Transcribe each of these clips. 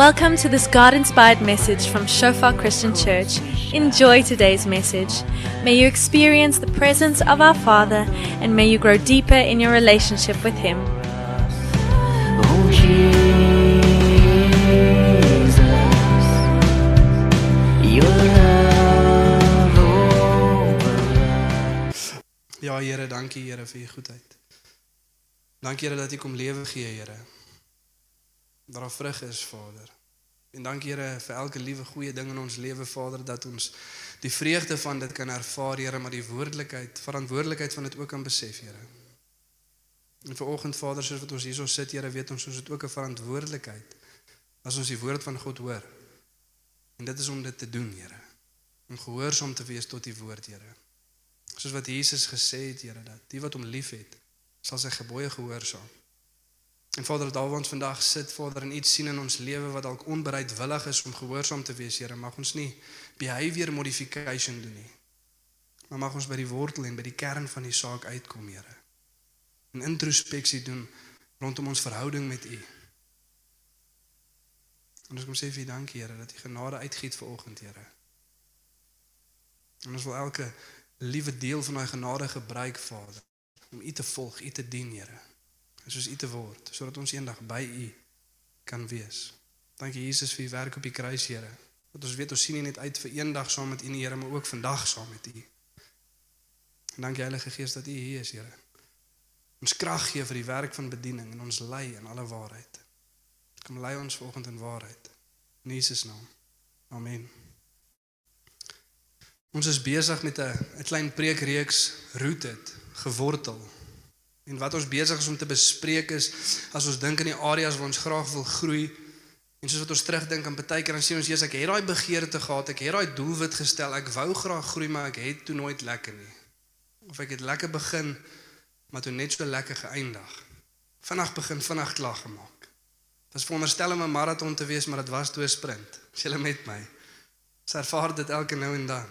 Welcome to this God inspired message from Shofar Christian Church. Enjoy today's message. May you experience the presence of our Father and may you grow deeper in your relationship with Him. Oh Jesus, your love overwhelms. Ja Here, dankie Here vir u goedheid. Dankie Here dat u kom lewe gee Here. Dat daar vrug is Vader. En dankie Here vir elke liewe goeie ding in ons lewe Vader dat ons die vreugde van dit kan ervaar Here, maar die woordelikheid, verantwoordelikheid van dit ook kan besef Here. En vanoggend Vader, soos wat ons hierso sit Here, weet ons ons het ook 'n verantwoordelikheid as ons die woord van God hoor. En dit is om dit te doen Here. Om gehoorsaam te wees tot die woord Here. Soos wat Jesus gesê het, Here, dat die wat hom liefhet, sal sy gebooie gehoorsaam. En Vader, daar waar ons vandag sit, Vader, en iets sien in ons lewe wat dalk onbereidwillig is om gehoorsaam te wees, Here, mag ons nie behavior modification doen nie. Maar mag ons by die wortel en by die kern van die saak uitkom, Here. En introspeksie doen rondom ons verhouding met U. En ons kom sê vir U dankie, Here, dat U genade uitgiet vir oggend, Here. En ons wil elke liewe deel van daai genade gebruik, Vader, om U te volg, U te dien, Here. Soos U te word, sodat ons eendag by U kan wees. Dankie Jesus vir U werk op die kruis, Here. Dat ons weet ons sien nie net uit vir eendag saam met U, Here, maar ook vandag saam met U. En dankie Heilige Gees dat U hier is, Here. Ons krag gee vir die werk van bediening en ons lei in alle waarheid. Kom lei ons vanoggend in waarheid. In Jesus naam. Amen. Ons is besig met 'n 'n klein preekreeks rooted, gewortel. En wat ons besig is om te bespreek is as ons dink aan die areas waar ons graag wil groei en soos wat ons terugdink aan baie keer dan sien ons Jesus ek het daai begeerte gehad, ek het daai doelwit gestel, ek wou graag groei maar ek het toe nooit lekker nie. Of ek het lekker begin maar toe net so lekker geëindig. Vinnig begin, vinnig klaar gemaak. Dit was veronderstel om 'n maraton te wees, maar dit was toe 'n sprint. Is julle met my? Ons ervaar dit elke nou en dan.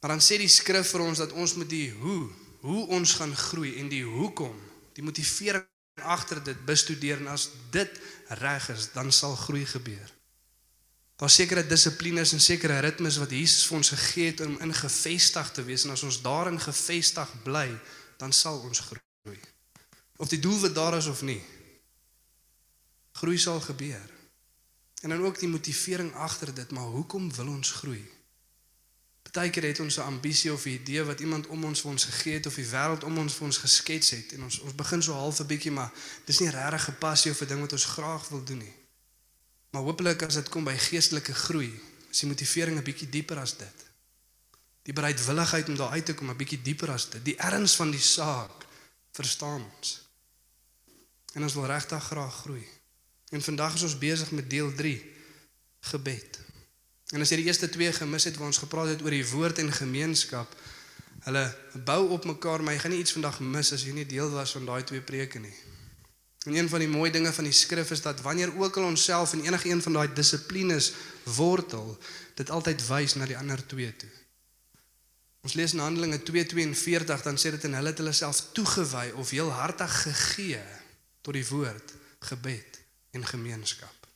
Maar dan sê die skrif vir ons dat ons moet die hoe, hoe ons gaan groei en die hoekom, die motivering agter dit bestudeer en as dit reg is, dan sal groei gebeur. Daar's sekere dissiplines en sekere ritmes wat Jesus vir ons gegee het om in gevestig te wees en as ons daarin gevestig bly, dan sal ons groei. Of die doelwit daar is of nie. Groei sal gebeur. En dan ook die motivering agter dit, maar hoekom wil ons groei? Partykeer het ons 'n ambisie of 'n idee wat iemand om ons vir ons gegee het of die wêreld om ons vir ons geskets het en ons ons begin so half 'n bietjie maar dis nie regtig gepassie of 'n ding wat ons graag wil doen nie. Maar hopelik as dit kom by geestelike groei, is die motivering 'n bietjie dieper as dit. Die bereidwilligheid om daar uit te kom 'n bietjie dieper as dit. Die erns van die saak verstaan ons. En ons wil regtig graag groei. En vandag is ons besig met deel 3, gebed. En as jy die eerste twee gemis het waar ons gepraat het oor die woord en gemeenskap, hulle bou op mekaar, maar jy gaan nie iets vandag mis as jy nie deel was van daai twee preke nie. En een van die mooi dinge van die skrif is dat wanneer ook al onsself in enige een van daai dissiplines wortel, dit altyd wys na die ander twee toe. Ons lees in Handelinge 2:42 dan sê dit en hulle het hulle self toegewy of heel hartig gegee tot die woord, gebed en gemeenskap.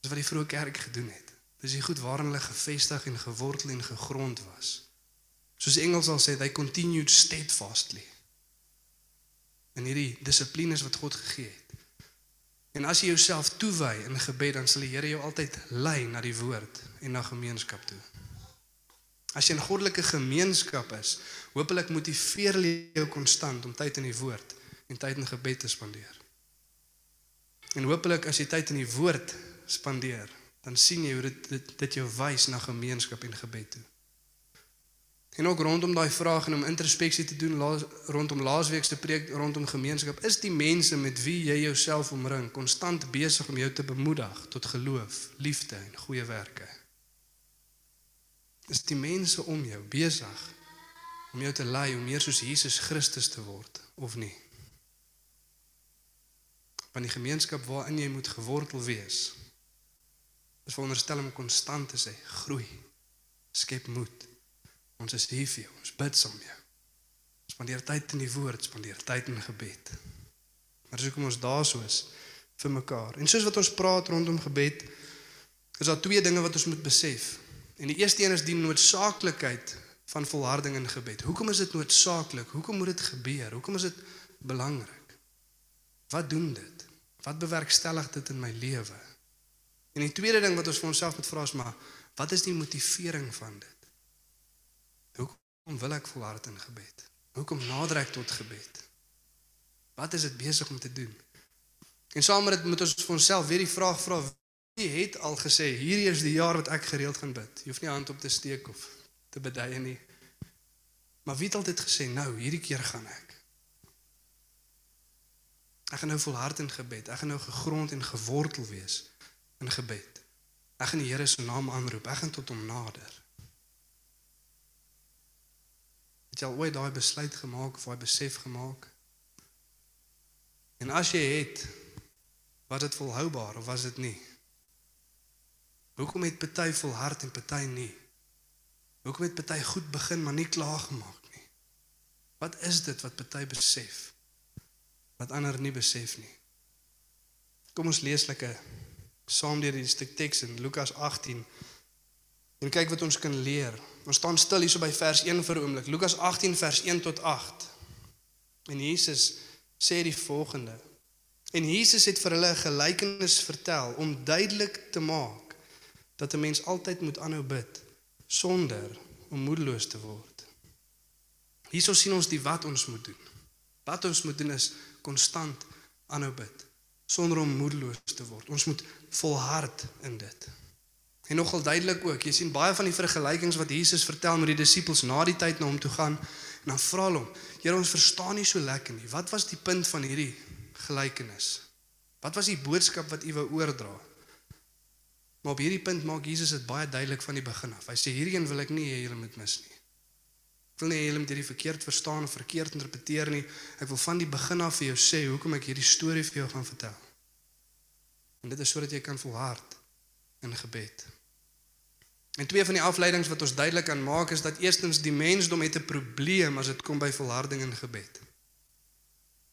Dis wat die vroeë kerk gedoen het. Dis die goed waarin hulle gevestig en gewortel en gegrond was. Soos die Engels al sê, they continued steadfastly. En hierdie dissiplines wat God gegee het. En as jy jouself toewy in gebed, dan sal die Here jou altyd lei na die woord en na gemeenskap toe. As jy in goddelike gemeenskap is, hopelik motiveer jy jou konstant om tyd in die woord en tyd in gebed te spandeer. En hopelik as jy tyd in die woord spandeer, dan sien jy hoe dit dit, dit jou wys na gemeenskap en gebed toe. En ook rondom daai vraag en om introspeksie te doen laas, rondom laasweek se preek rondom gemeenskap, is die mense met wie jy jouself omring konstant besig om jou te bemoedig tot geloof, liefde en goeie werke. Is die mense om jou besig om jou te lei om meer soos Jesus Christus te word of nie? Want die gemeenskap waarin jy moet gewortel wees, is veronderstel om konstant te sê groei, skep moed. Ons is hier vir jou. Ons bid saam met jou. Spandeer tyd in die woord, spandeer tyd in gebed. Maar dis hoekom ons daar so is vir mekaar. En soos wat ons praat rondom gebed, is daar twee dinge wat ons moet besef. En die eerste een is die noodsaaklikheid van volharding in gebed. Hoekom is dit noodsaaklik? Hoekom moet dit gebeur? Hoekom is dit belangrik? Wat doen dit? Wat bewerkstellig dit in my lewe? En die tweede ding wat ons vir onsself moet vra is maar wat is die motivering van dit? Hoekom wil ek volhard in gebed? Hoekom nader ek tot gebed? Wat is dit besig om te doen? En saam met dit moet ons vir onsself weer die vraag vra wie het al gesê hierdie is die jaar wat ek gereeld gaan bid. Jy hoef nie hand op te steek of te beduie nie. Maar wie het altyd gesê nou hierdie keer gaan ek? Ek gaan nou volhard in gebed. Ek gaan nou gegrond en gewortel wees in gebed. Ek gaan die Here se naam aanroep. Ek gaan tot hom nader. Het jy al ooit daai besluit gemaak of daai besef gemaak? En as jy het, was dit volhoubaar of was dit nie? Hoekom het party volhard en party nie? Hoekom het party goed begin maar nie klaar gemaak nie? Wat is dit wat party besef wat ander nie besef nie? Kom ons lees lekker saam deur die stuk teks in Lukas 18 en kyk wat ons kan leer. Ons staan stil hierso by vers 1 vir 'n oomblik. Lukas 18 vers 1 tot 8. En Jesus sê die volgende: En Jesus het vir hulle 'n gelykenis vertel om duidelik te maak dat 'n mens altyd moet aanhou bid sonder om moedeloos te word. Hierso sien ons die wat ons moet doen. Wat ons moet doen is konstant aanhou bid sonder om moedeloos te word. Ons moet volhard in dit. En nogal duidelik ook, jy sien baie van die vergelykings wat Jesus vertel met die disippels na die tyd na hom toe gaan en dan vra hulle hom: "Here, ons verstaan nie so lekker nie. Wat was die punt van hierdie gelykenis? Wat was die boodskap wat u wou oordra? Maar op hierdie punt maak Jesus dit baie duidelik van die begin af. Hy sê hierdie een wil ek nie hê julle moet mis nie. Ek wil nie hê julle moet hierdie verkeerd verstaan of verkeerd interpreteer nie. Ek wil van die begin af vir jou sê hoekom ek hierdie storie vir jou gaan vertel. En dit is sodat jy kan volhard in gebed. En twee van die afleidings wat ons duidelik kan maak is dat eerstens die mensdom het 'n probleem as dit kom by volharding in gebed.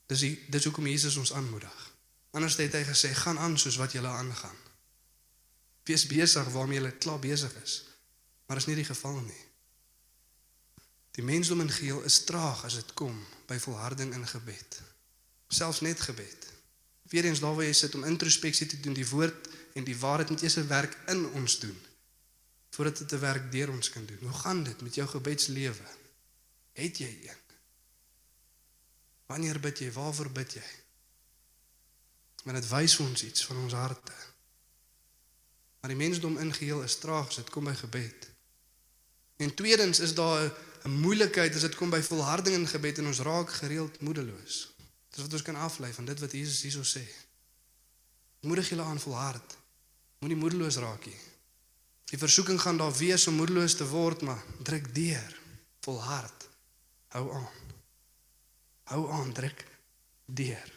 Dis die, dis hoekom Jesus ons aanmoedig. Anders het hy gesê gaan aan soos wat julle aangaan. Wees besig waarmee jy klaar besig is. Maar is nie die geval nie. Die mensdom in geheel is traag as dit kom by volharding in gebed. Selfs net gebed. Weerens daar waar jy sit om introspeksie te doen, die woord en die waarheid moet eers 'n werk in ons doen voordat dit 'n werk deur ons kan doen. Hoe gaan dit met jou gebedslewe? Het jy een? Wanneer bid jy? Waarvoor bid jy? Want dit wys ons iets van ons harte. Maar die mensdom in geheel is traag as dit kom by gebed. En tweedens is daar 'n moeilikheid as dit kom by volharding in gebed en ons raak gereeld moedeloos. Dis wat ons kan aflei van dit wat Jesus hierso sê. Moedig julle aan volhard. Moenie moedeloos raak nie. Die versoeking gaan daar wees om moedeloos te word, maar druk deur. Volhard. Hou aan. Hou aan, druk deur.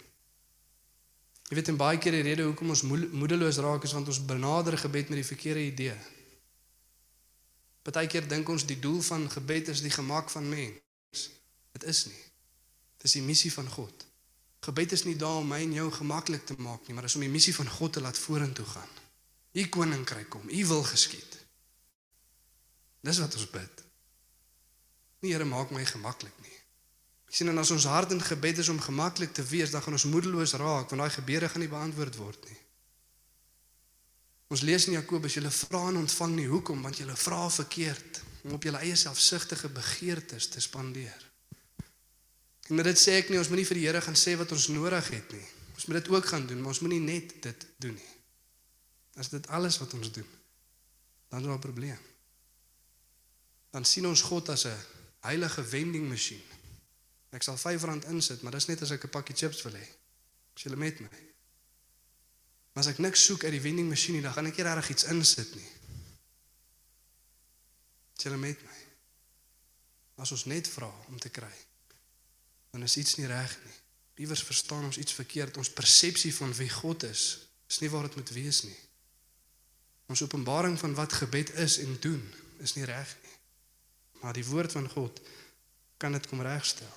Jy weet en baie keer die rede hoekom ons moedeloos raak is want ons benader gebed met die verkeerde idee. Partykeer dink ons die doel van gebed is die gemak van mens. Dit is nie. Dit is die missie van God. Gebed is nie daar om my en jou gemaklik te maak nie, maar is om die missie van God te laat vorentoe gaan. U koninkryk kom, u wil geskied. Dis wat ons bid. Nie Here maak my gemaklik nie. Ek sien en as ons hart in gebed is om gemaklik te wees, dan gaan ons moedeloos raak want daai gebede gaan nie beantwoord word nie. Ons lees in Jakobus, julle vra en ontvang nie hoekom want julle vra verkeerd om op julle eie selfsugtige begeertes te spandeer. En dit sê ek nie ons moenie vir die Here gaan sê wat ons nodig het nie. Ons moet dit ook gaan doen, maar ons moenie net dit doen nie. As dit alles wat ons doen, dan is daar 'n probleem. Dan sien ons God as 'n heilige vending masjien Ek sal R5 insit, maar dis net as ek 'n pakkie chips wil hê. As jy met my. Maar as ek niks soek uit die vending masjien nie, dan gaan ek nie regtig iets insit nie. As jy met my. As ons net vra om te kry, dan is iets nie reg nie. Iewers verstaan ons iets verkeerd. Ons persepsie van wie God is, is nie waar dit moet wees nie. Ons openbaring van wat gebed is en doen, is nie reg nie. Maar die woord van God kan dit kom regstel.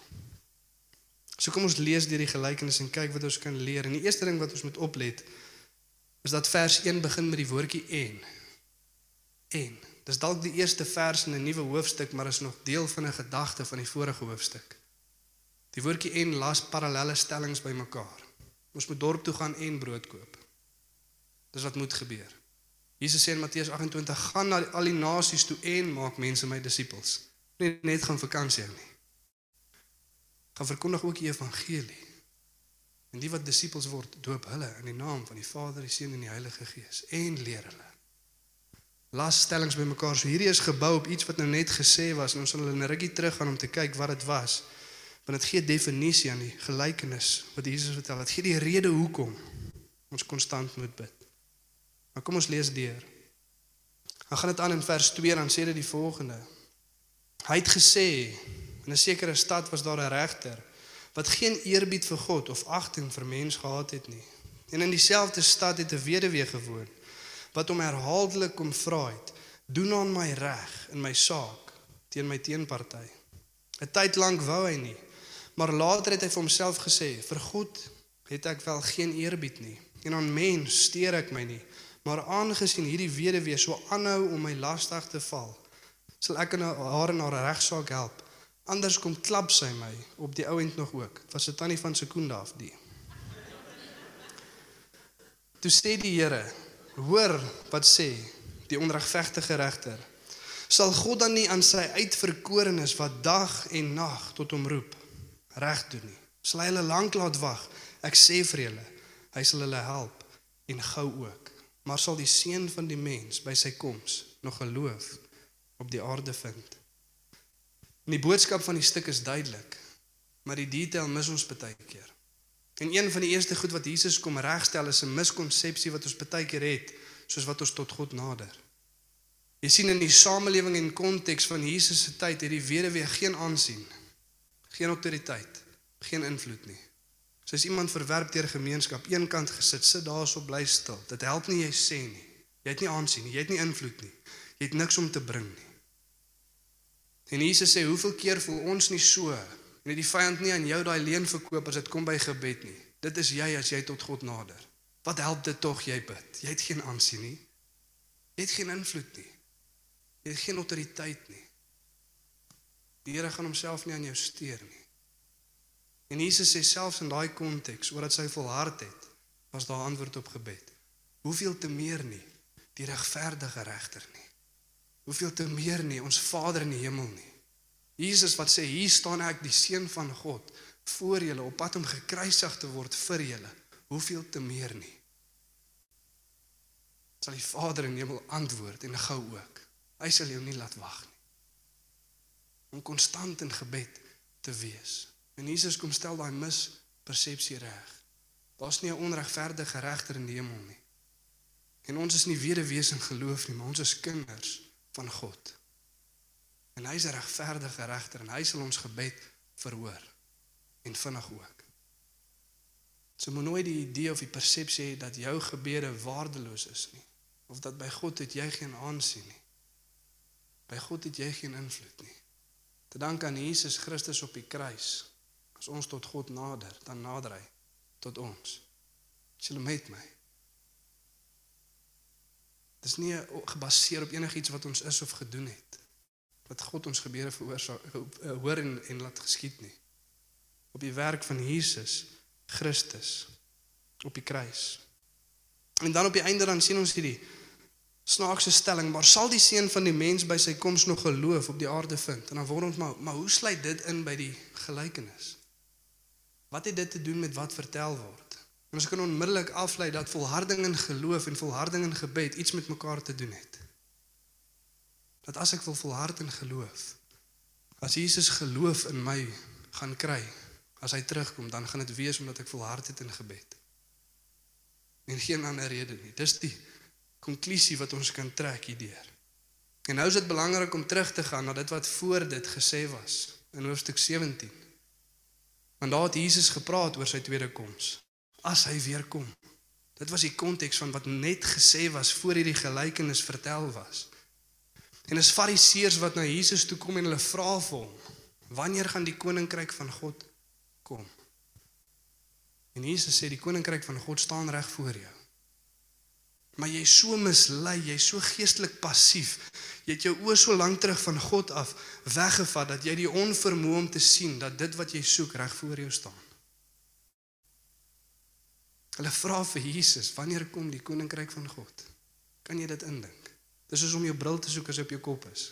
So kom ons lees deur die gelykenis en kyk wat ons kan leer. En die eerste ding wat ons moet oplet is dat vers 1 begin met die woordjie en. En. Dis dalk die eerste vers in 'n nuwe hoofstuk, maar is nog deel van 'n gedagte van die vorige hoofstuk. Die woordjie en las parallelle stellings bymekaar. Ons moet dorp toe gaan en brood koop. Dis wat moet gebeur. Jesus sê in Matteus 28: "Gaan na al die nasies toe en maak mense my disippels." Nie net gaan vakansie hou nie. Gaan verkondig ook die evangelie. En die wat disippels word, doop hulle in die naam van die Vader, die Seun en die Heilige Gees en leer hulle. Las stellings bymekaar. So hierdie is gebou op iets wat nou net gesê was en ons sal hulle 'n rukkie terug gaan om te kyk wat dit was. Want dit gee definisie aan die gelykenis wat Jesus vertel. Dit gee die rede hoekom ons konstant moet bid. Maar kom ons lees deur. Dan gaan dit aan in vers 2 dan sê dit die volgende. Hy het gesê in 'n sekere stad was daar 'n regter wat geen eerbied vir God of agting vir mens gehad het nie. En in dieselfde stad het 'n weduwee gewoon wat hom herhaaldelik kom vra het: "Doen aan my reg in my saak teen my teenparty." 'n Tyd lank wou hy nie, maar later het hy vir homself gesê: "Vir God het ek wel geen eerbied nie en aan mens steur ek my nie." Maar aangesien hierdie weduwee so aanhou om my lastig te val, sal ek haar in haar regsaak help. Anders kom klap sy my op die ouend nog ook. Dit was 'n tannie van Sekunda af die. Toe sê die Here, hoor wat sê die onregverdige regter. Sal God dan nie aan sy uitverkorenes wat dag en nag tot hom roep reg doen nie? Sal hy hulle lank laat wag? Ek sê vir julle, hy sal hulle help en gou ook. Maar sal die seun van die mens by sy koms nog geloof op die aarde vind? En die boodskap van die stuk is duidelik, maar die detail mis ons baie keer. En een van die eerste goed wat Jesus kom regstel is 'n miskonsepsie wat ons baie keer het, soos wat ons tot God nader. Jy sien in die samelewing en konteks van Jesus se tyd het die weduwee geen aansien, geen autoriteit, geen invloed nie. Sy is iemand verwerp deur gemeenskap, eenkant gesit, sit daarso bly stil. Dit help nie jy sê nie. Jy het nie aansien nie, jy het nie invloed nie. Jy het niks om te bring nie. En Jesus sê, hoeveel keer voel ons nie so en het die vyand nie aan jou daai leen verkoop as dit kom by gebed nie. Dit is jy as jy tot God nader. Wat help dit tog jy bid? Jy het geen aansien nie. Jy het geen invloed nie. Jy het geen autoriteit nie. Die Here gaan homself nie aan jou steur nie. En Jesus sê selfs in daai konteks, omdat sy volhard het, was daar antwoord op gebed. Hoeveel te meer nie die regverdige regter nie. Hoeveel te meer nie ons Vader in die hemel nie. Jesus wat sê hier staan ek die seun van God voor julle op pad om gekruisig te word vir julle. Hoeveel te meer nie. Sal die Vader in die hemel antwoord en gou ook. Hy sal jou nie laat wag nie. Om konstant in gebed te wees. En Jesus kom stel daai mispersepsie reg. Daar's nie 'n onregverdige regter in die hemel nie. En ons is nie wederwees in geloof nie, maar ons is kinders van God. En hy is 'n regverdige regter en hy sal ons gebed verhoor en vinnig ook. So moet nooit die idee of die persepsie hê dat jou gebede waardeloos is nie of dat by God het jy geen aansien nie. By God het jy geen invloed nie. Te dank aan Jesus Christus op die kruis as ons tot God nader, dan nader hy tot ons. Sien met my. Dis nie gebaseer op enigiets wat ons is of gedoen het. Wat God ons gebeure veroorsaak hoor en en laat geskied nie. Op die werk van Jesus Christus op die kruis. En dan op die einde dan sien ons hierdie snaakse stelling, maar sal die seun van die mens by sy koms nog geloof op die aarde vind? En dan word ons maar maar hoe sluit dit in by die gelykenis? Wat het dit te doen met wat vertel word? En ons kan onmiddellik aflei dat volharding in geloof en volharding in gebed iets met mekaar te doen het. Dat as ek wil volhard in geloof, as Jesus geloof in my gaan kry, as hy terugkom, dan gaan dit wees omdat ek volhard het in gebed. En geen ander rede nie. Dis die konklusie wat ons kan trek hierdeur. En nou is dit belangrik om terug te gaan na dit wat voor dit gesê was in hoofstuk 17. Want daar het Jesus gepraat oor sy tweede koms as hy weer kom. Dit was die konteks van wat net gesê was voor hierdie gelykenis vertel was. En is fariseërs wat na Jesus toe kom en hulle vra vir hom: "Wanneer gaan die koninkryk van God kom?" En Jesus sê die koninkryk van God staan reg voor jou. Maar jy's so mislei, jy's so geestelik passief. Jy het jou oë so lank terug van God af weggevat dat jy die onvermoë om te sien dat dit wat jy soek reg voor jou staan. Hulle vra vir Jesus, wanneer kom die koninkryk van God? Kan jy dit indink? Dis soos om jou bril te soek as op jou kop is.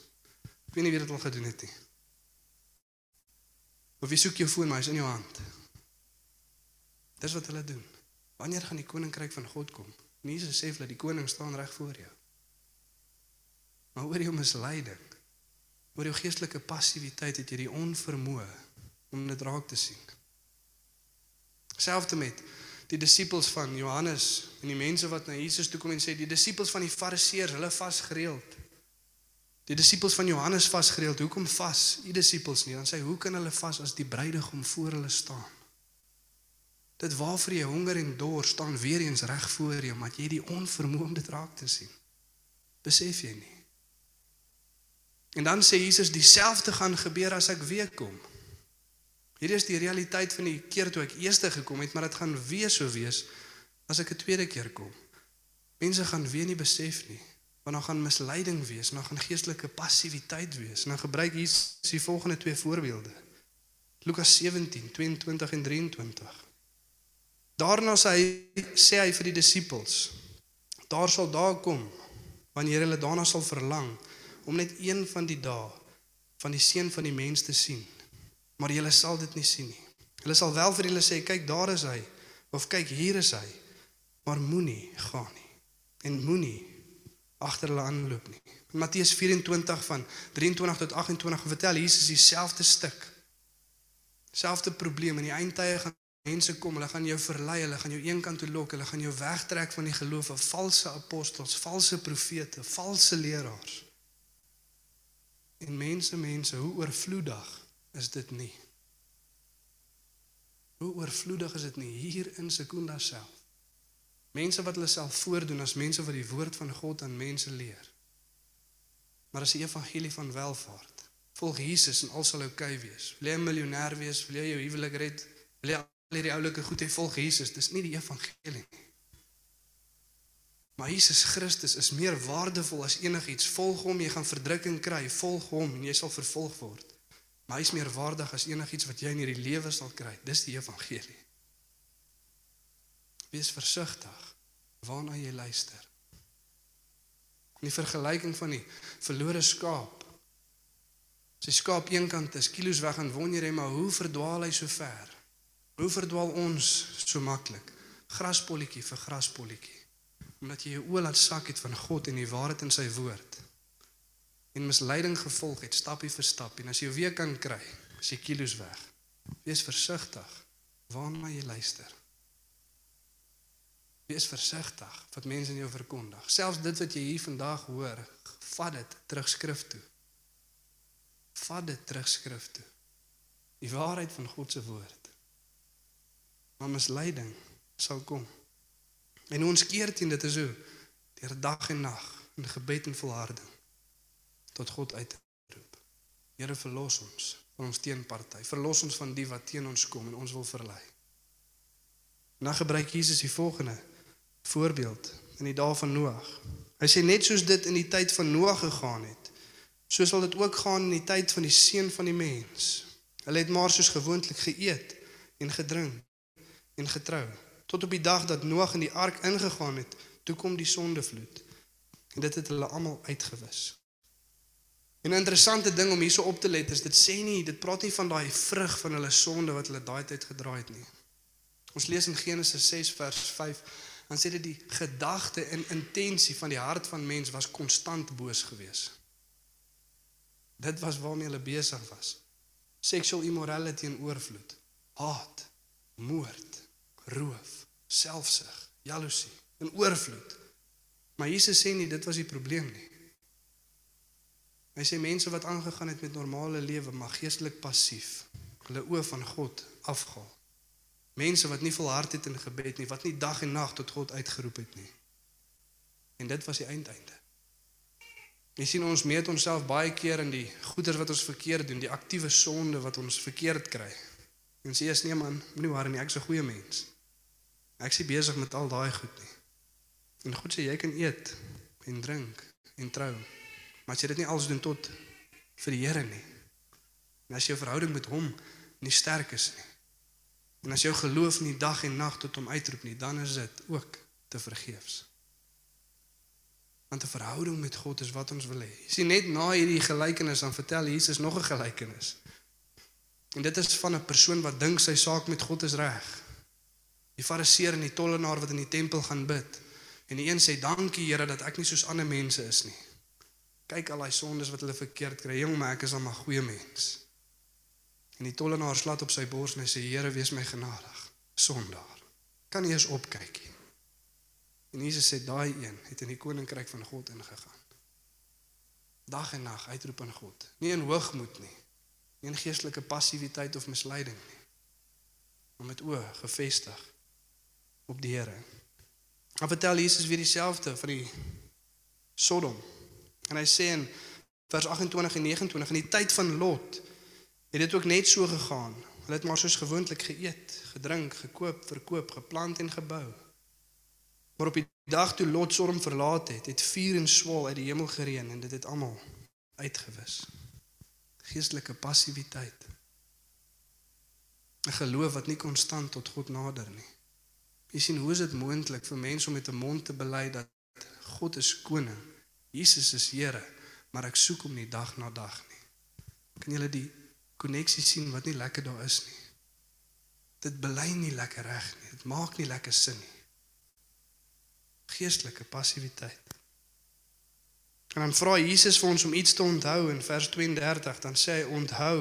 Ek weet nie wie dit al gedoen het nie. Of jy soek jou foon maar hy's in jou hand. Dis wat hulle doen. Wanneer gaan die koninkryk van God kom? En Jesus sê vir hulle die koning staan reg voor jou. Maar oor jou misleiding, oor jou geestelike passiwiteit het jy die onvermoë om dit raak te sien. Selfs met die disippels van Johannes en die mense wat na Jesus toe kom en sê die disippels van die Fariseërs, hulle vas gereeld. Die disippels van Johannes vas gereeld. Hoekom vas u disippels nie? Dan sê hy, hoe kan hulle vas as die bruidegom voor hulle staan? Dit waarvoor jy honger en dors staan weer eens reg voor jou, maar jy die onvermoë om dit raak te sien. Besef jy nie? En dan sê Jesus dieselfde gaan gebeur as ek weer kom. Hierdie is die realiteit van die keer toe ek eers gekom het, maar dit gaan weer so wees as ek 'n tweede keer kom. Mense gaan weer nie besef nie, want dan gaan misleiding wees, dan gaan geestelike passiwiteit wees. En dan gebruik Jesus die volgende twee voorbeelde. Lukas 17, 22 en 23. Daarna sê hy sê hy vir die disippels: Daar sal dae kom wanneer hulle daarna sal verlang om net een van die dae van die seun van die mens te sien maar julle sal dit nie sien nie. Hulle sal wel vir julle sê, kyk daar is hy of kyk hier is hy, maar moenie gaan nie en moenie agter hulle aanloop nie. In Matteus 24 van 23 tot 28 vertel Jesus dieselfde stuk. Selfde probleem in die eindtye gaan mense kom, hulle gaan jou verlei, hulle gaan jou eenkant toe lok, hulle gaan jou wegtrek van die geloof van valse apostels, valse profete, valse leraars. En mense, mense, hoe oorvloedig is dit nie. Hoe oorvloedig is dit nie hier in Sekunda self. Mense wat hulle self voordoen as mense wat die woord van God aan mense leer. Maar as die evangelie van welvaart, volg Jesus en al sal oukei wees. Wil jy 'n miljonair wees, wil jy jou huwelik red, wil jy hierdie oulike goed hê, volg Jesus. Dis nie die evangelie nie. Maar Jesus Christus is meer waardevol as enigiets. Volg hom, jy gaan verdrukking kry. Volg hom en jy sal vervolg word. Maar hy is meer waardig as enigiets wat jy in hierdie lewe sal kry. Dis die evangelie. Wees versigtig waarna jy luister. In die vergelyking van die verlore skaap. Sy skaap eenkant is kilos weg en wonder jy maar hoe verdwaal hy so ver? Hoe verdwaal ons so maklik? Graspolletjie vir graspolletjie. Omdat jy jou oë laat sak het van God en die waarheid in sy woord en misleiding gevolg het stapie vir stap en as jy weer kan kry, as jy kilos weg. Wees versigtig waarna jy luister. Wees versigtig wat mense in jou verkondig. Selfs dit wat jy hier vandag hoor, vat dit terug skrif toe. Vat dit terug skrif toe. Die waarheid van God se woord. Maar misleiding sal kom. En ons keer teen dit is hoe deur dag en nag in gebed en volharding tot God uit te roep. Here verlos ons van ons teenparty. Verlos ons van die wat teen ons kom en ons wil verlei. Nou gebruik Jesus die volgende voorbeeld in die dae van Noag. Hy sê net soos dit in die tyd van Noag gegaan het, so sal dit ook gaan in die tyd van die seun van die mens. Hulle het maar soos gewoonlik geëet en gedrink en getrou tot op die dag dat Noag in die ark ingegaan het, toe kom die sondevloed. En dit het hulle almal uitgewis. En 'n interessante ding om hierso op te let is dit sê nie dit praat nie van daai vrug van hulle sonde wat hulle daai tyd gedraai het nie. Ons lees in Genesis 6 vers 5 dan sê dit die gedagte en intensie van die hart van mens was konstant boos geweest. Dit was waarmee hulle besig was. Sexual immorality en oorvloed, haat, moord, roof, selfsug, jaloesie en oorvloed. Maar Jesus sê nie dit was die probleem nie. Hy sê mense wat aangegaan het met normale lewe, maar geestelik passief, hulle oë van God afgehaal. Mense wat nie volhard het in gebed nie, wat nie dag en nag tot God uitgeroep het nie. En dit was die eindeinde. Jy sien ons meet onsself baie keer in die goeders wat ons verkeerd doen, die aktiewe sonde wat ons verkeerd kry. En sê as nee man, moenie worry nie, ek's 'n goeie mens. Ek's nie besig met al daai goed nie. En God sê jy kan eet en drink en trou. Maar as jy dit nie alles doen tot vir die Here nie. En as jou verhouding met hom nie sterk is nie. En as jou geloof nie dag en nag tot hom uitroep nie, dan is dit ook te vergeefs. Want 'n verhouding met God is wat ons wil hê. Jy sien net na hierdie gelykenis dan vertel Jesus nog 'n gelykenis. En dit is van 'n persoon wat dink sy saak met God is reg. Die fariseer en die tollenaar wat in die tempel gaan bid. En die een sê dankie Here dat ek nie soos ander mense is nie. Kyk al daai sondes wat hulle verkeerd kry. Jong, maar ek is al 'n goeie mens. En die tollenaar slat op sy bors en hy sê Here, wees my genadig. Sondaar. Kan nie eens opkyk nie. En Jesus sê daai een het in die koninkryk van God ingegaan. Dag en nag uitroep aan God. Nie in hoogmoed nie. Nie in geestelike passiwiteit of misleiding nie. Maar met oë gefestig op die Here. Dan vertel Jesus weer dieselfde van die Sodom. En hy sê in vers 28 en 29 in die tyd van Lot het dit ook net so gegaan. Hulle het maar soos gewoonlik geëet, gedrink, gekoop, verkoop, geplant en gebou. Maar op die dag toe Lot Sodom verlaat het, het vuur en swaal uit die hemel gereën en dit het almal uitgewis. Geestelike passiwiteit. 'n Geloof wat nie konstant tot God nader nie. Jy sien hoe is dit moontlik vir mense om met 'n mond te bely dat God is koning, Jesus is Here, maar ek soek hom nie dag na dag nie. Kan julle die koneksie sien wat nie lekker daar is nie? Dit bely nie lekker reg nie. Dit maak nie lekker sin nie geestelike passiwiteit. En dan vra Jesus vir ons om iets te onthou in vers 32, dan sê hy onthou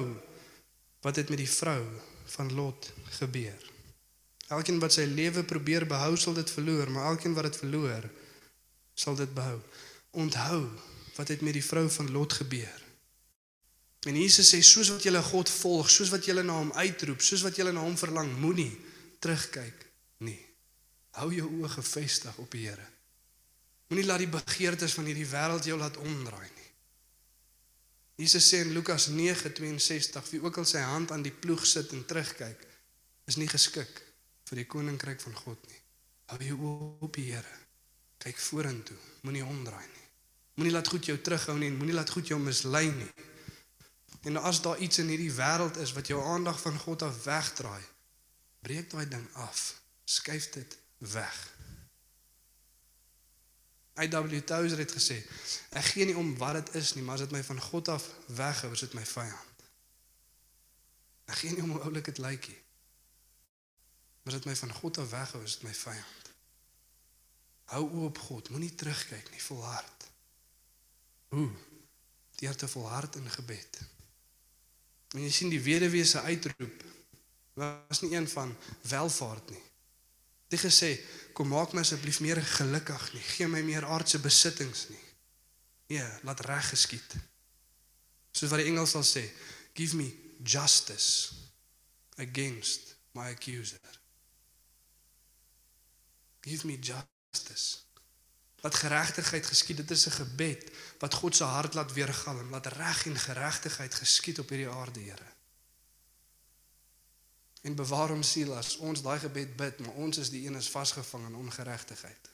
wat het met die vrou van Lot gebeur. Elkeen wat sy lewe probeer behou, sal dit verloor, maar elkeen wat dit verloor, sal dit behou. Onthou wat het met die vrou van Lot gebeur. En Jesus sê soos wat jy God volg, soos wat jy na hom uitroep, soos wat jy na hom verlang, moenie terugkyk nie. Hou jou oë gefestig op die Here. Moenie laat die begeertes van hierdie wêreld jou laat omdraai nie. Jesus sê in Lukas 9:62 wie ook al sy hand aan die ploeg sit en terugkyk, is nie geskik vir die koninkryk van God nie. Hou jou oë op die Here. Kyk vorentoe, moenie omdraai nie. Moenie laat goed jou terughou nie en moenie laat goed jou mislei nie. En as daar iets in hierdie wêreld is wat jou aandag van God af wegdraai, breek daai ding af. Skuif dit weg. I.W. Tozer het gesê, ek gee nie om wat dit is nie, maar as dit my van God af weghou, is dit my vyand. Ek gee nie om hoe oulik dit lyk nie. Maar dit my van God af weghou, is dit my vyand. Hou oop God, moenie terugkyk nie, volhard. Hoe? Deur te volhard in gebed. En jy sien die weduwee se uitroep was nie een van welvaart nie. Dit gesê, kom maak my asseblief meer gelukkig nie. Geen my meer aardse besittings nie. Nee, laat reg geskied. Soos wat die Engels sal sê, give me justice against my accuser. Give me justice. Laat geregtigheid geskied. Dit is 'n gebed wat God se hart laat weergalm. Laat reg en geregtigheid geskied op hierdie aarde, Here en bewaar hom siel as ons daai gebed bid, maar ons is die een is vasgevang in ongeregtigheid.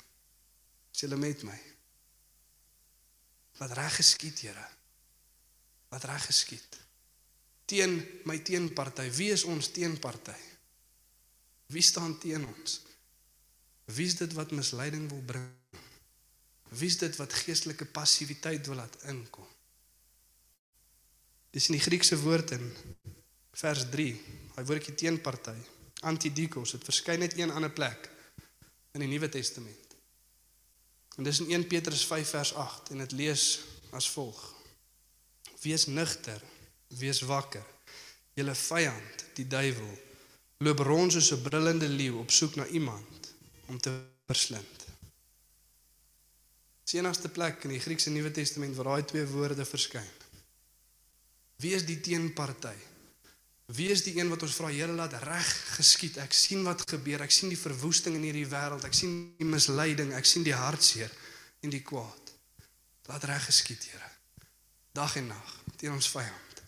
Is julle met my? Wat reg geskied, Here? Wat reg geskied? Teen my teenparty, wie is ons teenparty? Wie staan teen ons? Wie is dit wat misleiding wil bring? Wie is dit wat geestelike passiwiteit wil laat inkom? Dis in die Griekse woord in vers 3 Hy woordjie teenparty, antidikos, dit verskyn net een ander plek in die Nuwe Testament. En dis in 1 Petrus 5 vers 8 en dit lees as volg: Wees nugter, wees wakker. Julle vyand, die duiwel, loop rond soos 'n brullende leeu op soek na iemand om te verslind. Dis die enigste plek in die Griekse Nuwe Testament waar daai twee woorde verskyn. Wie is die teenparty? Wie is die een wat ons vra Here laat reg geskied? Ek sien wat gebeur. Ek sien die verwoesting in hierdie wêreld. Ek sien die misleiding. Ek sien die hartseer en die kwaad. Laat reg geskied, Here. Dag en nag teen ons vyand.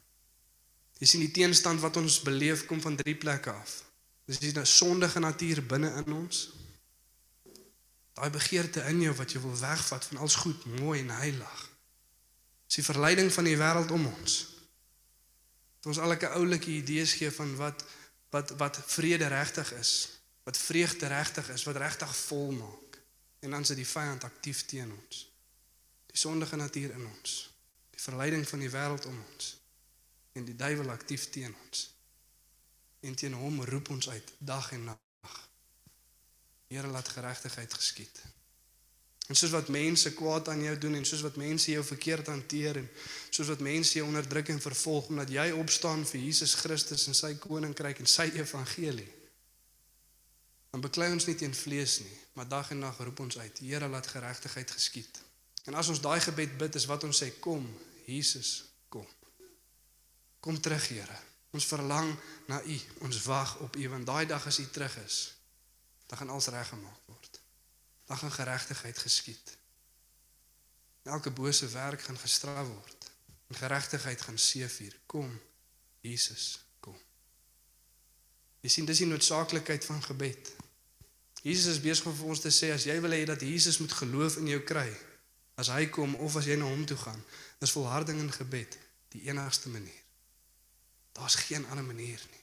Jy sien die teenstand wat ons beleef kom van drie plekke af. Dis die sondige natuur binne in ons. Daai begeerte in jou wat jy wil wegvat van alles goed, mooi en heilig. Dis die verleiding van die wêreld om ons. Dat ons alke oulike idees gee van wat wat wat vrede regtig is, wat vreugde regtig is, wat regtig vol maak. En dan sit die vyand aktief teen ons. Die sondige natuur in ons, die verleiding van die wêreld om ons en die duiwel aktief teen ons. En teen hom roep ons uit dag en nag. Here laat geregtigheid geskied. En soos wat mense kwaad aan jou doen en soos wat mense jou verkeerd hanteer en soos wat mense jou onderdruk en vervolg omdat jy opstaan vir Jesus Christus en sy koninkryk en sy evangelie. Dan beklei ons nie teen vlees nie, maar dag en nag roep ons uit, Here laat geregtigheid geskied. En as ons daai gebed bid, is wat ons sê, kom, Jesus, kom. Kom terug, Here. Ons verlang na U. Ons wag op U want daai dag as U terug is, dan gaan alles reggemaak word dan gaan geregtigheid geskied. Elke bose werk gaan gestraf word en geregtigheid gaan seëvier. Kom Jesus, kom. Jy sien dis die noodsaaklikheid van gebed. Jesus is besig om vir ons te sê as jy wil hê dat Jesus moet geloof in jou kry, as hy kom of as jy na hom toe gaan, is volharding in gebed die enigste manier. Daar's geen ander manier nie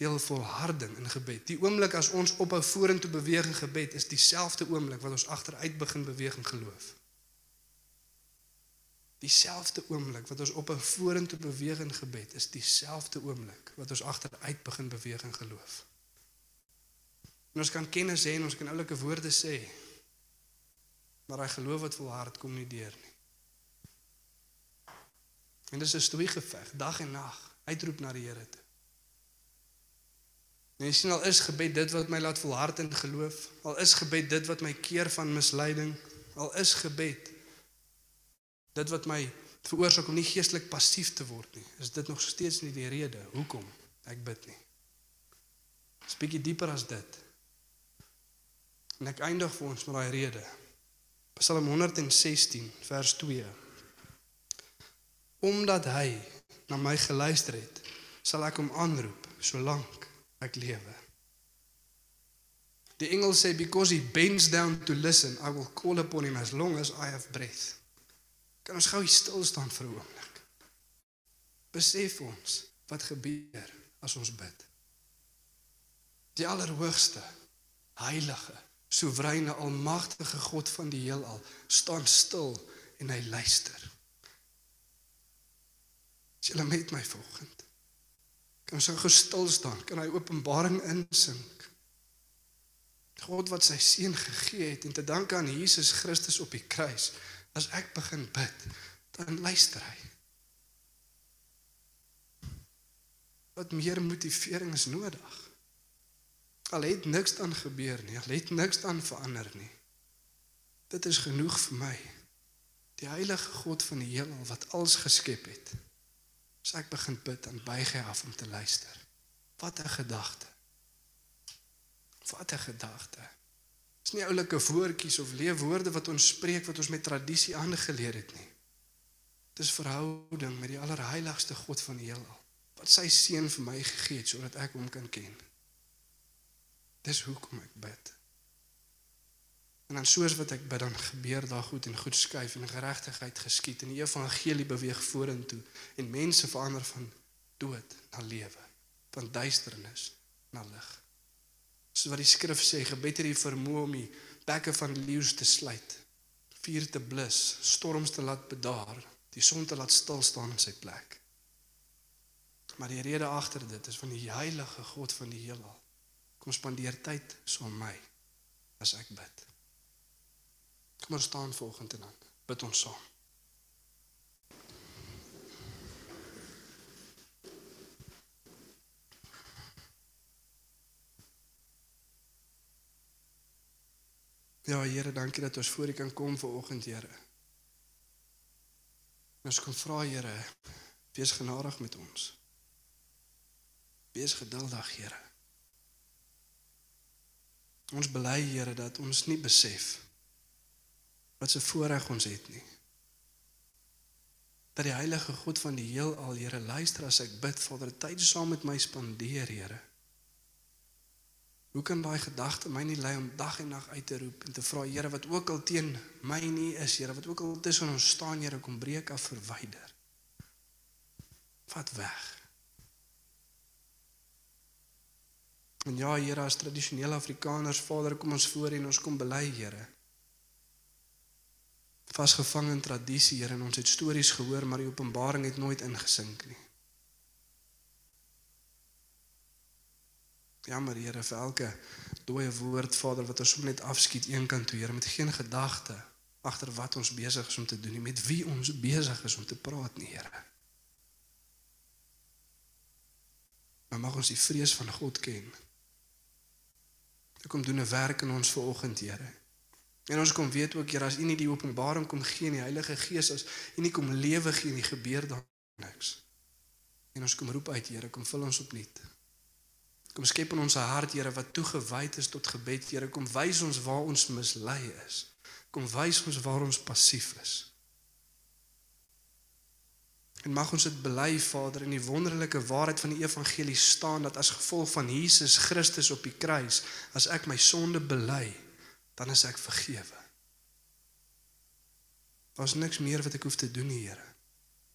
deel volharding in gebed. Die oomblik as ons ophou vorentoe beweeg in gebed is dieselfde oomblik wat ons agteruit begin beweeg in geloof. Dieselfde oomblik wat ons ophou vorentoe beweeg in gebed is dieselfde oomblik wat ons agteruit begin beweeg in geloof. En ons kan kennis hê en ons kan oulike woorde sê. Maar hy geloof wat volhard kom nie deur nie. En dis 'n stoei geveg, dag en nag, uitroep na die Here toe. En jy sien al is gebed dit wat my laat volhard in geloof, al is gebed dit wat my keer van misleiding, al is gebed dit wat my veroorsaak om nie geestelik passief te word nie, is dit nog steeds nie die rede hoekom ek bid nie. Dis bietjie dieper as dit. En ek eindig vir ons met daai rede. Psalm 116 vers 2. Omdat hy na my geluister het, sal ek hom aanroep solank ek lewe. Die engel sê because he bends down to listen, I will call upon him as long as I have breath. Kan ons gou stil staan vir 'n oomblik? Besef ons wat gebeur as ons bid. Die allerhoogste, heilige, soewereine, almagtige God van die heelal staan stil en hy luister. Jy lê met my volgende. Kan ons gou stil staan? Kan hy Openbaring insink? God wat sy seun gegee het en te danke aan Jesus Christus op die kruis. As ek begin bid, dan luister hy. Wat meer motivering is nodig? Al het niks dan gebeur nie, al het niks dan verander nie. Dit is genoeg vir my. Die heilige God van die hemel wat alles geskep het. As ek begin bid en buig hy af om te luister. Wat 'n gedagte. Wat 'n gedagte. Dis nie oulike woordjies of leefwoorde wat ons spreek wat ons met tradisie aangeleer het nie. Dis verhouding met die allerheiligste God van die heelal wat sy seun vir my gegee het sodat ek hom kan ken. Dis hoekom ek bid. En dan soos wat ek bid dan gebeur daar goed en goed skuif en geregtigheid geskied en die evangelie beweeg vorentoe en mense verander van dood na lewe, van duisternis na lig. So wat die skrif sê, gebed het die vermoë om die bekke van leeu's te sluit, vuur te blus, storms te laat bedaar, die son te laat stil staan in sy plek. Maar die rede agter dit is van die heilige God van die heelal. Kom spandeer tyd saam so my as ek bid. Kom ons staan volgende dan. Bid ons saam. Ja Here, dankie dat ons voor U kan kom ver oggend, Here. Ons kom vra Here, wees genadig met ons. Wees geduldig, Here. Ons bely Here dat ons nie besef wat 'n voorreg ons het nie. Dat die heilige God van die heelal, Here, luister as ek bid, Vader, tyd saam met my spandeer, Here. Hoe kan daai gedagte my nie lei om dag en nag uit te roep en te vra Here wat ook al teen my nie is, Here, wat ook al tussen ons staan, Here, kom breek af verwyder. Vat weg. En ja, Here, as tradisionele Afrikaners, Vader, kom ons voor en ons kom bely, Here. Vasgevang in tradisie, Here, en ons het stories gehoor, maar die openbaring het nooit ingesink nie. Jammer Here vir elke dooie woord Vader wat ons sommer net afskiet eenkant toe Here met geen gedagte agter wat ons besig is om te doen nie met wie ons besig is om te praat nie Here. Maar mag ons die vrees van God ken. Ek kom doen 'n werk in ons vanoggend Here. En ons kom weet ook Here as U nie die openbaring kom gee nie Heilige Gees as U nie kom lewe gee nie gebeur daar niks. En ons kom roep uit Here kom vul ons opnuut. Kom skep in ons hart, Here, wat toegewyd is tot gebed. Here, kom wys ons waar ons mislei is. Kom wys ons waar ons passief is. En mag ons dit bely, Vader, in die wonderlike waarheid van die evangelie staan dat as gevolg van Jesus Christus op die kruis, as ek my sonde bely, dan is ek vergewe. Daar's niks meer wat ek hoef te doen nie, Here.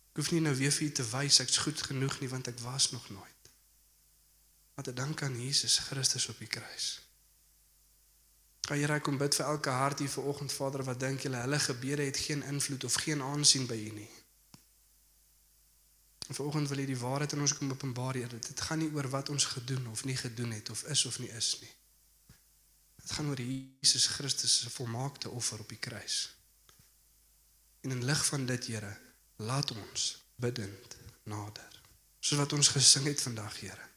Ek hoef nie nou weer vir U te wys ek's goed genoeg nie want ek was nog nooit. Wat 'n dank aan Jesus Christus op die kruis. Kan jy raai kom bid vir elke hart hier vanoggend Vader wat dink julle hulle gebede het geen invloed of geen aansien by U nie. En vanoggend wil jy die waarheid in ons kom openbaar Here. Dit gaan nie oor wat ons gedoen of nie gedoen het of is of nie is nie. Dit gaan oor Jesus Christus se volmaakte offer op die kruis. En in lig van dit Here, laat ons bidend nader. Soos wat ons gesing het vandag Here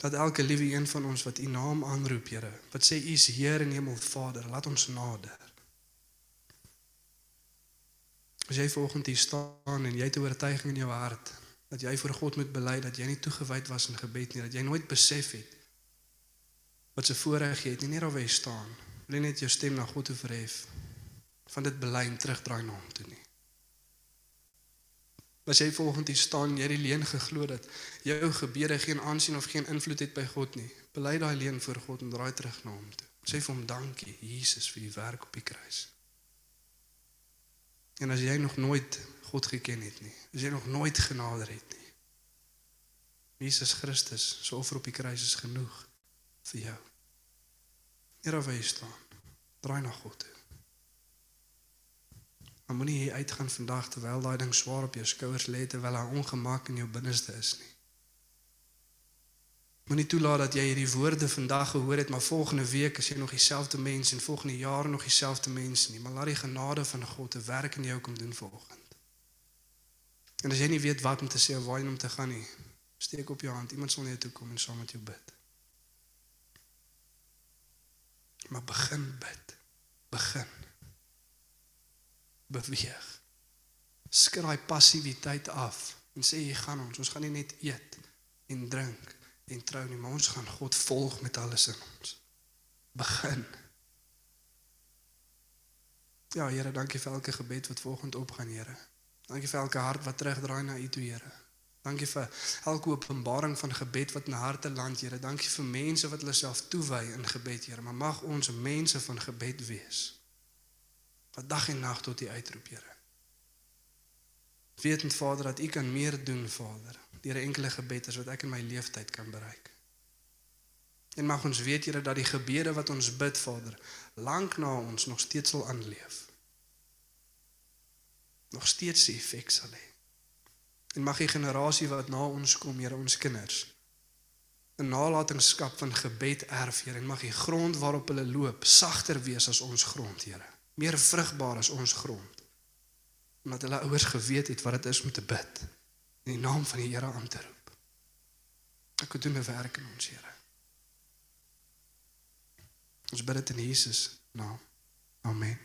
dat elke liewe een van ons wat u naam aanroep, Here, wat sê u is Heer en Hemel Vader, laat ons nader. As jy vanoggend hier staan en jy het 'n oortuiging in jou hart dat jy voor God moet bely dat jy nie toegewyd was in gebed nie, dat jy nooit besef het wat se voorreg jy het nie net daar waar jy staan, wil jy net jou stem na God toe verhef van dit bely en terugdraai na hom toe nie. As jy volgens hier staan, jy het die leuen geglo dat jou gebede geen aansien of geen invloed het by God nie. Bely daai leuen voor God en draai terug na hom toe. Sê vir hom dankie, Jesus, vir u werk op die kruis. En as jy nog nooit God geken het nie, as jy nog nooit genader het nie. Jesus Christus se offer op die kruis is genoeg vir jou. Here, waar jy staan, draai na God toe. Maar moenie hier uitgaan vandag terwyl daai ding swaar op jou skouers lê terwyl daar ongemak in jou binneste is nie. Moenie toelaat dat jy hierdie woorde vandag gehoor het, maar volgende week as jy nog dieselfde mens en volgende jaar nog dieselfde mens nie, maar laat die genade van God 'n werk in jou kom doen vanoggend. En as jy nie weet wat om te sê of waar om te gaan nie, steek op jou hand, iemand sal na jou toe kom en saam met jou bid. Maar begin bid. Begin beweeg. Skraai passiwiteit af en sê jy gaan ons, ons gaan nie net eet en drink en trou nie, maar ons gaan God volg met alles in ons. Begin. Ja, Here, dankie vir elke gebed wat volgende opgaan, Here. Dankie vir elke hart wat terugdraai na U toe, Here. Dankie vir elke openbaring van gebed wat in harte land, Here. Dankie vir mense wat hulle self toewy in gebed, Here. Maar mag ons mense van gebed wees wat dag en nag tot U uitroep, Here. Wetend Vader dat U kan meer doen, Vader, deur 'n enkele gebed as wat ek in my lewenstyd kan bereik. En mag ons weet, Here, dat die gebede wat ons bid, Vader, lank na ons nog steeds sal aanleef. Nog steeds se effek sal hê. En mag die generasie wat na ons kom, Here, ons kinders, 'n nalatenskap van gebed erf, Here, en mag die grond waarop hulle loop sagter wees as ons grond, Here meer vrugbaar as ons grond. Omdat hulle ouers geweet het wat dit is om te bid in die naam van die Here aan te roep. Ek het doen 'n werk in ons Here. Ons bid dit in Jesus naam. Amen.